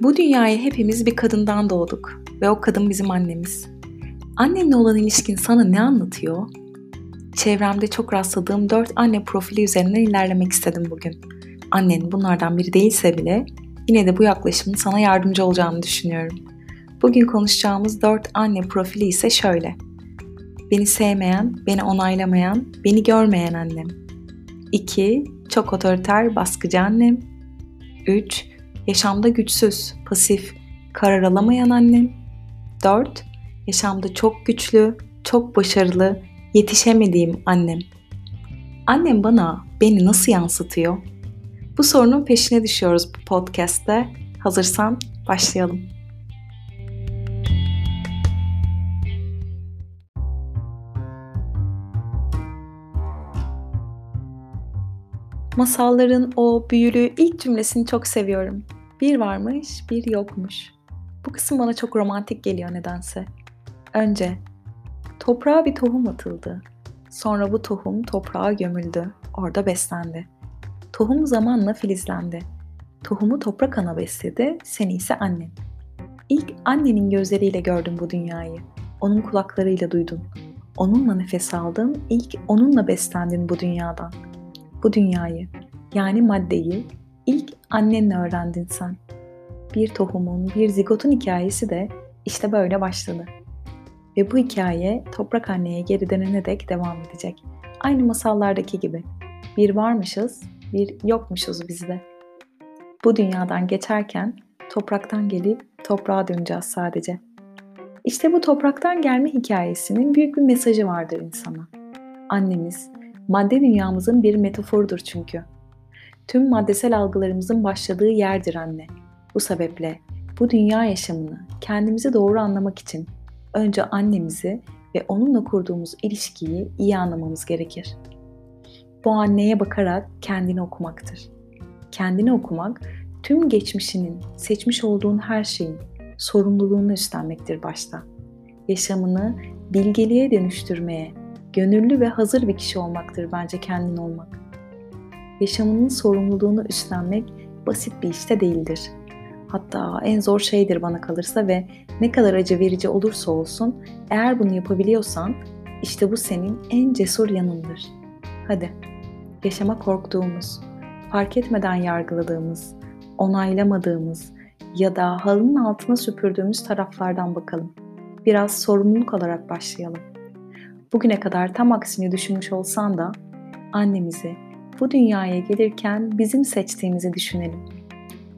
Bu dünyaya hepimiz bir kadından doğduk ve o kadın bizim annemiz. Annenle olan ilişkin sana ne anlatıyor? Çevremde çok rastladığım dört anne profili üzerinden ilerlemek istedim bugün. Annen bunlardan biri değilse bile yine de bu yaklaşımın sana yardımcı olacağını düşünüyorum. Bugün konuşacağımız dört anne profili ise şöyle. Beni sevmeyen, beni onaylamayan, beni görmeyen annem. 2. Çok otoriter, baskıcı annem. 3. Yaşamda güçsüz, pasif, karar alamayan annem. 4. Yaşamda çok güçlü, çok başarılı, yetişemediğim annem. Annem bana beni nasıl yansıtıyor? Bu sorunun peşine düşüyoruz bu podcast'te. Hazırsan başlayalım. Masalların o büyülü ilk cümlesini çok seviyorum. Bir varmış, bir yokmuş. Bu kısım bana çok romantik geliyor nedense. Önce toprağa bir tohum atıldı. Sonra bu tohum toprağa gömüldü. Orada beslendi. Tohum zamanla filizlendi. Tohumu toprak ana besledi, seni ise annen. İlk annenin gözleriyle gördün bu dünyayı. Onun kulaklarıyla duydun. Onunla nefes aldın, ilk onunla beslendin bu dünyadan. Bu dünyayı, yani maddeyi ilk annenle öğrendin sen. Bir tohumun, bir zigotun hikayesi de işte böyle başladı. Ve bu hikaye toprak anneye geri dönene dek devam edecek. Aynı masallardaki gibi. Bir varmışız, bir yokmuşuz bizde. Bu dünyadan geçerken topraktan gelip toprağa döneceğiz sadece. İşte bu topraktan gelme hikayesinin büyük bir mesajı vardır insana. Annemiz, madde dünyamızın bir metaforudur çünkü. Tüm maddesel algılarımızın başladığı yerdir anne. Bu sebeple bu dünya yaşamını kendimizi doğru anlamak için önce annemizi ve onunla kurduğumuz ilişkiyi iyi anlamamız gerekir. Bu anneye bakarak kendini okumaktır. Kendini okumak, tüm geçmişinin, seçmiş olduğun her şeyin sorumluluğunu üstlenmektir başta. Yaşamını bilgeliğe dönüştürmeye, gönüllü ve hazır bir kişi olmaktır bence kendin olmak. Yaşamının sorumluluğunu üstlenmek basit bir işte değildir. Hatta en zor şeydir bana kalırsa ve ne kadar acı verici olursa olsun eğer bunu yapabiliyorsan işte bu senin en cesur yanındır. Hadi yaşama korktuğumuz, fark etmeden yargıladığımız, onaylamadığımız ya da halının altına süpürdüğümüz taraflardan bakalım. Biraz sorumluluk alarak başlayalım. Bugüne kadar tam aksini düşünmüş olsan da annemizi bu dünyaya gelirken bizim seçtiğimizi düşünelim.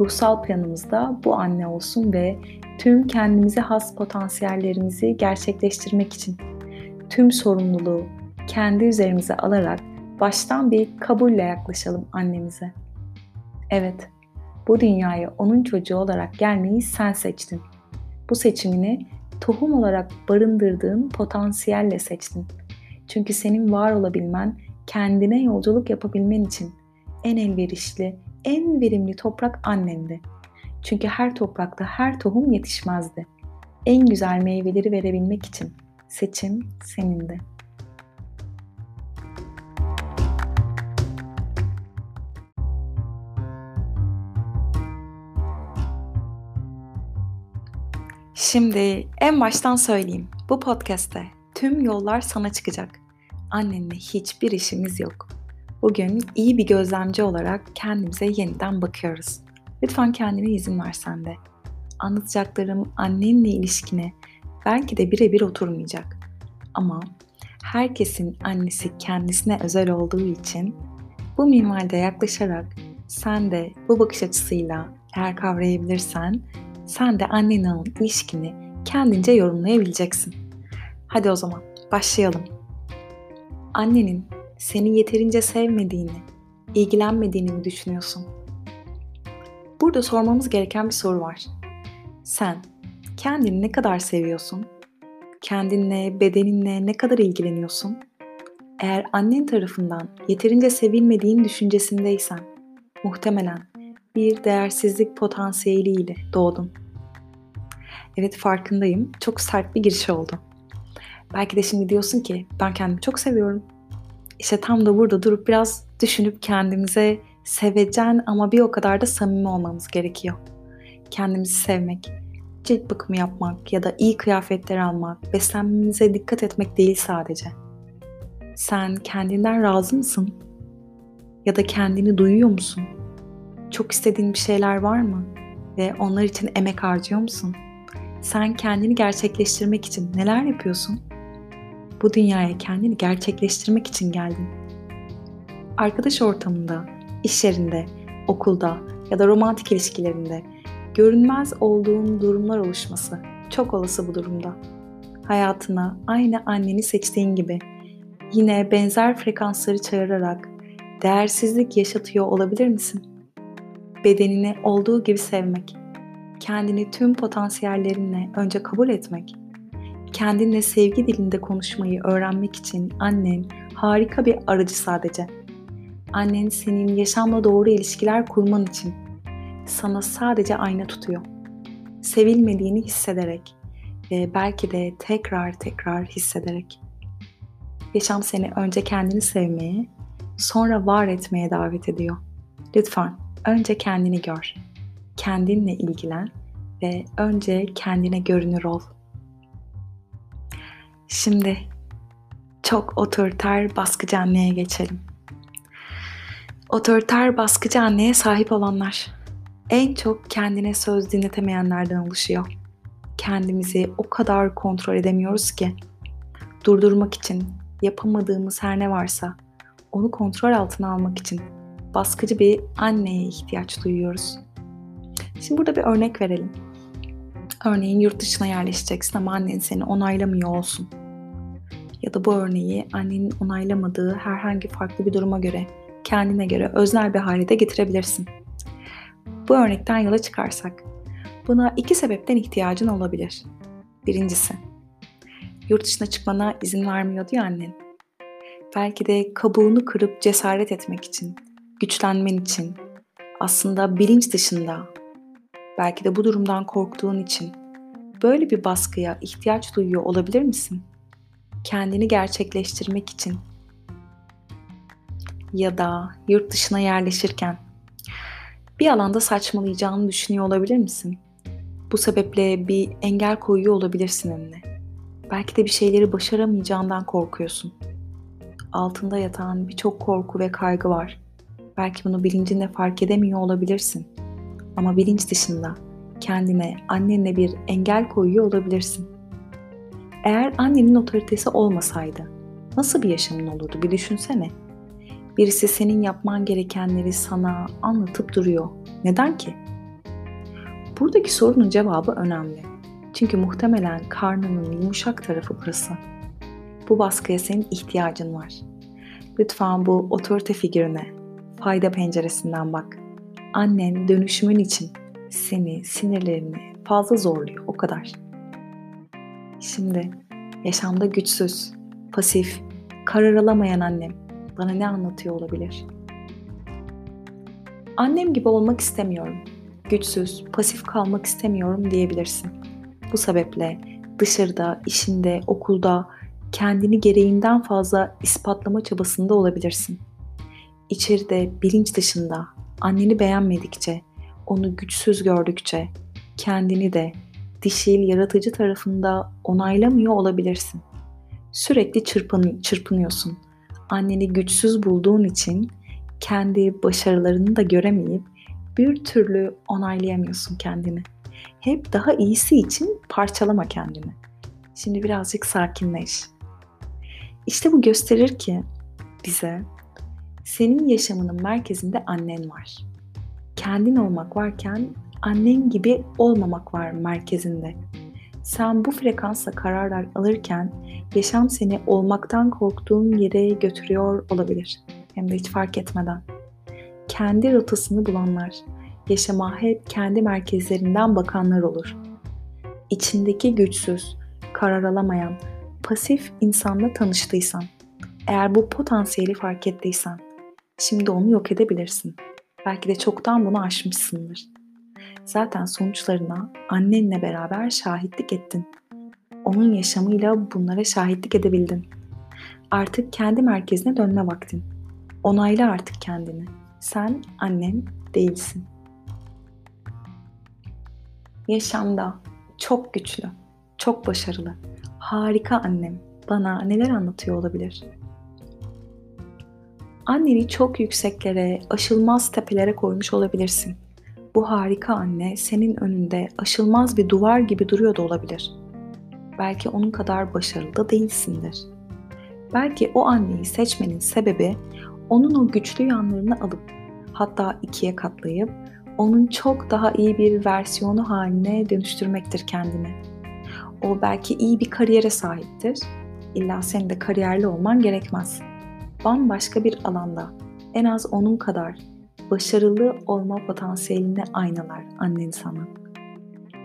Ruhsal planımızda bu anne olsun ve tüm kendimize has potansiyellerimizi gerçekleştirmek için tüm sorumluluğu kendi üzerimize alarak baştan bir kabulle yaklaşalım annemize. Evet, bu dünyaya onun çocuğu olarak gelmeyi sen seçtin. Bu seçimini tohum olarak barındırdığın potansiyelle seçtin. Çünkü senin var olabilmen, kendine yolculuk yapabilmen için en elverişli, en verimli toprak annendi. Çünkü her toprakta her tohum yetişmezdi. En güzel meyveleri verebilmek için seçim senindi. Şimdi en baştan söyleyeyim. Bu podcast'te tüm yollar sana çıkacak. Annenle hiçbir işimiz yok. Bugün iyi bir gözlemci olarak kendimize yeniden bakıyoruz. Lütfen kendine izin versen de. Anlatacaklarım annenle ilişkine belki de birebir oturmayacak. Ama herkesin annesi kendisine özel olduğu için bu minvalde yaklaşarak sen de bu bakış açısıyla eğer kavrayabilirsen sen de annenle ilişkini kendince yorumlayabileceksin. Hadi o zaman başlayalım. Annenin seni yeterince sevmediğini, ilgilenmediğini mi düşünüyorsun? Burada sormamız gereken bir soru var. Sen kendini ne kadar seviyorsun? Kendinle, bedeninle ne kadar ilgileniyorsun? Eğer annen tarafından yeterince sevilmediğin düşüncesindeysen, muhtemelen bir değersizlik potansiyeliyle doğdun. Evet farkındayım. Çok sert bir giriş oldu. Belki de şimdi diyorsun ki ben kendimi çok seviyorum. İşte tam da burada durup biraz düşünüp kendimize sevecen ama bir o kadar da samimi olmamız gerekiyor. kendimizi sevmek, cilt bakımı yapmak ya da iyi kıyafetler almak, beslenmemize dikkat etmek değil sadece. Sen kendinden razı mısın? Ya da kendini duyuyor musun? Çok istediğin bir şeyler var mı? Ve onlar için emek harcıyor musun? Sen kendini gerçekleştirmek için neler yapıyorsun? Bu dünyaya kendini gerçekleştirmek için geldin. Arkadaş ortamında, iş yerinde, okulda ya da romantik ilişkilerinde görünmez olduğun durumlar oluşması çok olası bu durumda. Hayatına aynı anneni seçtiğin gibi yine benzer frekansları çağırarak değersizlik yaşatıyor olabilir misin? Bedenini olduğu gibi sevmek, kendini tüm potansiyellerinle önce kabul etmek, kendinle sevgi dilinde konuşmayı öğrenmek için annen harika bir aracı sadece. Annen senin yaşamla doğru ilişkiler kurman için sana sadece ayna tutuyor. Sevilmediğini hissederek ve belki de tekrar tekrar hissederek. Yaşam seni önce kendini sevmeye, sonra var etmeye davet ediyor. Lütfen önce kendini gör. Kendinle ilgilen ve önce kendine görünür ol. Şimdi çok otoriter baskıcı anneye geçelim. Otoriter baskıcı anneye sahip olanlar en çok kendine söz dinletemeyenlerden oluşuyor. Kendimizi o kadar kontrol edemiyoruz ki durdurmak için yapamadığımız her ne varsa onu kontrol altına almak için baskıcı bir anneye ihtiyaç duyuyoruz. Şimdi burada bir örnek verelim. Örneğin yurt dışına yerleşeceksin ama annen seni onaylamıyor olsun. Ya da bu örneği annenin onaylamadığı herhangi farklı bir duruma göre, kendine göre öznel bir hale de getirebilirsin. Bu örnekten yola çıkarsak, buna iki sebepten ihtiyacın olabilir. Birincisi, yurt dışına çıkmana izin vermiyordu ya annen. Belki de kabuğunu kırıp cesaret etmek için, güçlenmen için, aslında bilinç dışında, belki de bu durumdan korktuğun için böyle bir baskıya ihtiyaç duyuyor olabilir misin? Kendini gerçekleştirmek için ya da yurt dışına yerleşirken bir alanda saçmalayacağını düşünüyor olabilir misin? Bu sebeple bir engel koyuyor olabilirsin önüne. Belki de bir şeyleri başaramayacağından korkuyorsun. Altında yatan birçok korku ve kaygı var. Belki bunu bilincinle fark edemiyor olabilirsin. Ama bilinç dışında kendine, annenle bir engel koyuyor olabilirsin. Eğer annenin otoritesi olmasaydı nasıl bir yaşamın olurdu bir düşünsene. Birisi senin yapman gerekenleri sana anlatıp duruyor. Neden ki? Buradaki sorunun cevabı önemli. Çünkü muhtemelen karnının yumuşak tarafı burası. Bu baskıya senin ihtiyacın var. Lütfen bu otorite figürüne, fayda penceresinden bak. Annen dönüşümün için seni, sinirlerini fazla zorluyor o kadar. Şimdi yaşamda güçsüz, pasif, karar alamayan annem bana ne anlatıyor olabilir? Annem gibi olmak istemiyorum. Güçsüz, pasif kalmak istemiyorum diyebilirsin. Bu sebeple dışarıda, işinde, okulda kendini gereğinden fazla ispatlama çabasında olabilirsin. İçeride, bilinç dışında anneni beğenmedikçe, onu güçsüz gördükçe kendini de dişil, yaratıcı tarafında onaylamıyor olabilirsin. Sürekli çırpın, çırpınıyorsun anneni güçsüz bulduğun için kendi başarılarını da göremeyip bir türlü onaylayamıyorsun kendini. Hep daha iyisi için parçalama kendini. Şimdi birazcık sakinleş. İşte bu gösterir ki bize senin yaşamının merkezinde annen var. Kendin olmak varken annen gibi olmamak var merkezinde. Sen bu frekansla kararlar alırken yaşam seni olmaktan korktuğun yere götürüyor olabilir. Hem de hiç fark etmeden. Kendi rotasını bulanlar, yaşama hep kendi merkezlerinden bakanlar olur. İçindeki güçsüz, karar alamayan, pasif insanla tanıştıysan, eğer bu potansiyeli fark ettiysen, şimdi onu yok edebilirsin. Belki de çoktan bunu aşmışsındır. Zaten sonuçlarına annenle beraber şahitlik ettin. Onun yaşamıyla bunlara şahitlik edebildin. Artık kendi merkezine dönme vaktin. Onayla artık kendini. Sen annen değilsin. yaşamda çok güçlü, çok başarılı, harika annem bana neler anlatıyor olabilir? Anneni çok yükseklere, aşılmaz tepelere koymuş olabilirsin. Bu harika anne senin önünde aşılmaz bir duvar gibi duruyor da olabilir. Belki onun kadar başarılı da değilsindir. Belki o anneyi seçmenin sebebi onun o güçlü yanlarını alıp hatta ikiye katlayıp onun çok daha iyi bir versiyonu haline dönüştürmektir kendini. O belki iyi bir kariyere sahiptir. İlla senin de kariyerli olman gerekmez. Bambaşka bir alanda en az onun kadar başarılı olma potansiyelini aynalar annen sana.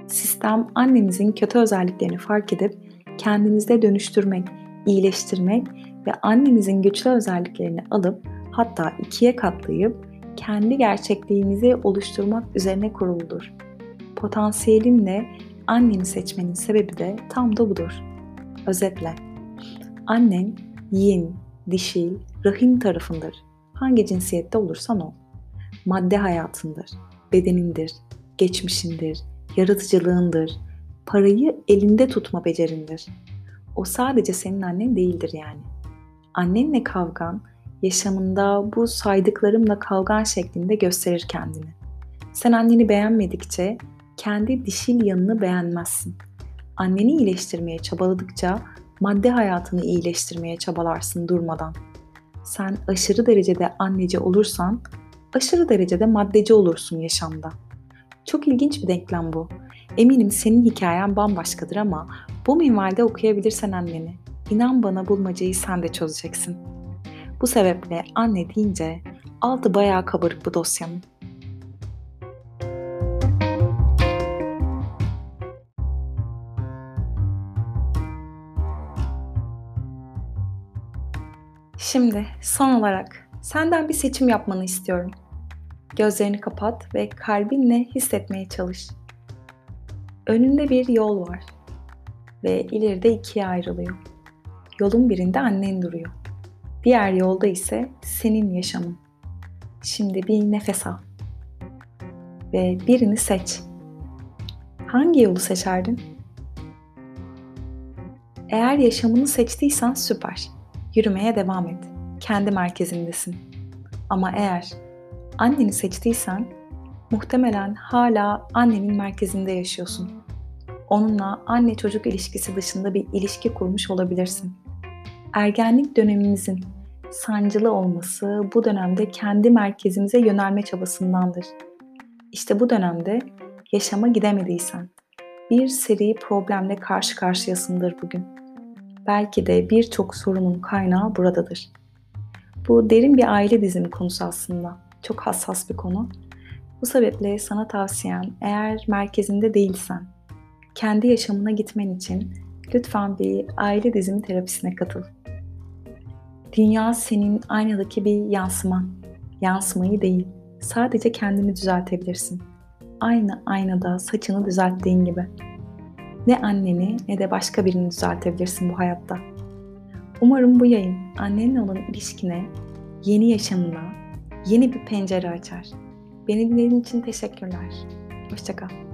Sistem annemizin kötü özelliklerini fark edip kendimizde dönüştürmek, iyileştirmek ve annemizin güçlü özelliklerini alıp hatta ikiye katlayıp kendi gerçekliğimizi oluşturmak üzerine kuruludur. Potansiyelinle anneni seçmenin sebebi de tam da budur. Özetle, annen yin, dişil, rahim tarafındır. Hangi cinsiyette olursan ol. Madde hayatındır, bedenindir, geçmişindir, yaratıcılığındır, parayı elinde tutma becerindir. O sadece senin annen değildir yani. Annenle kavgan yaşamında bu saydıklarımla kavgan şeklinde gösterir kendini. Sen anneni beğenmedikçe kendi dişil yanını beğenmezsin. Anneni iyileştirmeye çabaladıkça madde hayatını iyileştirmeye çabalarsın durmadan. Sen aşırı derecede anneci olursan aşırı derecede maddeci olursun yaşamda. Çok ilginç bir denklem bu. Eminim senin hikayen bambaşkadır ama bu minvalde okuyabilirsen anneni. İnan bana bulmacayı sen de çözeceksin. Bu sebeple anne deyince altı bayağı kabarık bu dosyanın. Şimdi son olarak senden bir seçim yapmanı istiyorum. Gözlerini kapat ve kalbinle hissetmeye çalış. Önünde bir yol var ve ileride ikiye ayrılıyor. Yolun birinde annen duruyor. Diğer yolda ise senin yaşamın. Şimdi bir nefes al ve birini seç. Hangi yolu seçerdin? Eğer yaşamını seçtiysen süper. Yürümeye devam et. Kendi merkezindesin. Ama eğer anneni seçtiysen muhtemelen hala annenin merkezinde yaşıyorsun. Onunla anne çocuk ilişkisi dışında bir ilişki kurmuş olabilirsin. Ergenlik dönemimizin sancılı olması bu dönemde kendi merkezimize yönelme çabasındandır. İşte bu dönemde yaşama gidemediysen bir seri problemle karşı karşıyasındır bugün. Belki de birçok sorunun kaynağı buradadır. Bu derin bir aile dizimi konusu aslında. Çok hassas bir konu. Bu sebeple sana tavsiyem eğer merkezinde değilsen, kendi yaşamına gitmen için lütfen bir aile dizimi terapisine katıl. Dünya senin aynadaki bir yansıman. Yansımayı değil, sadece kendini düzeltebilirsin. Aynı aynada saçını düzelttiğin gibi. Ne anneni ne de başka birini düzeltebilirsin bu hayatta. Umarım bu yayın annenle olan ilişkine, yeni yaşamına, yeni bir pencere açar. Beni dinlediğin için teşekkürler. Hoşçakal.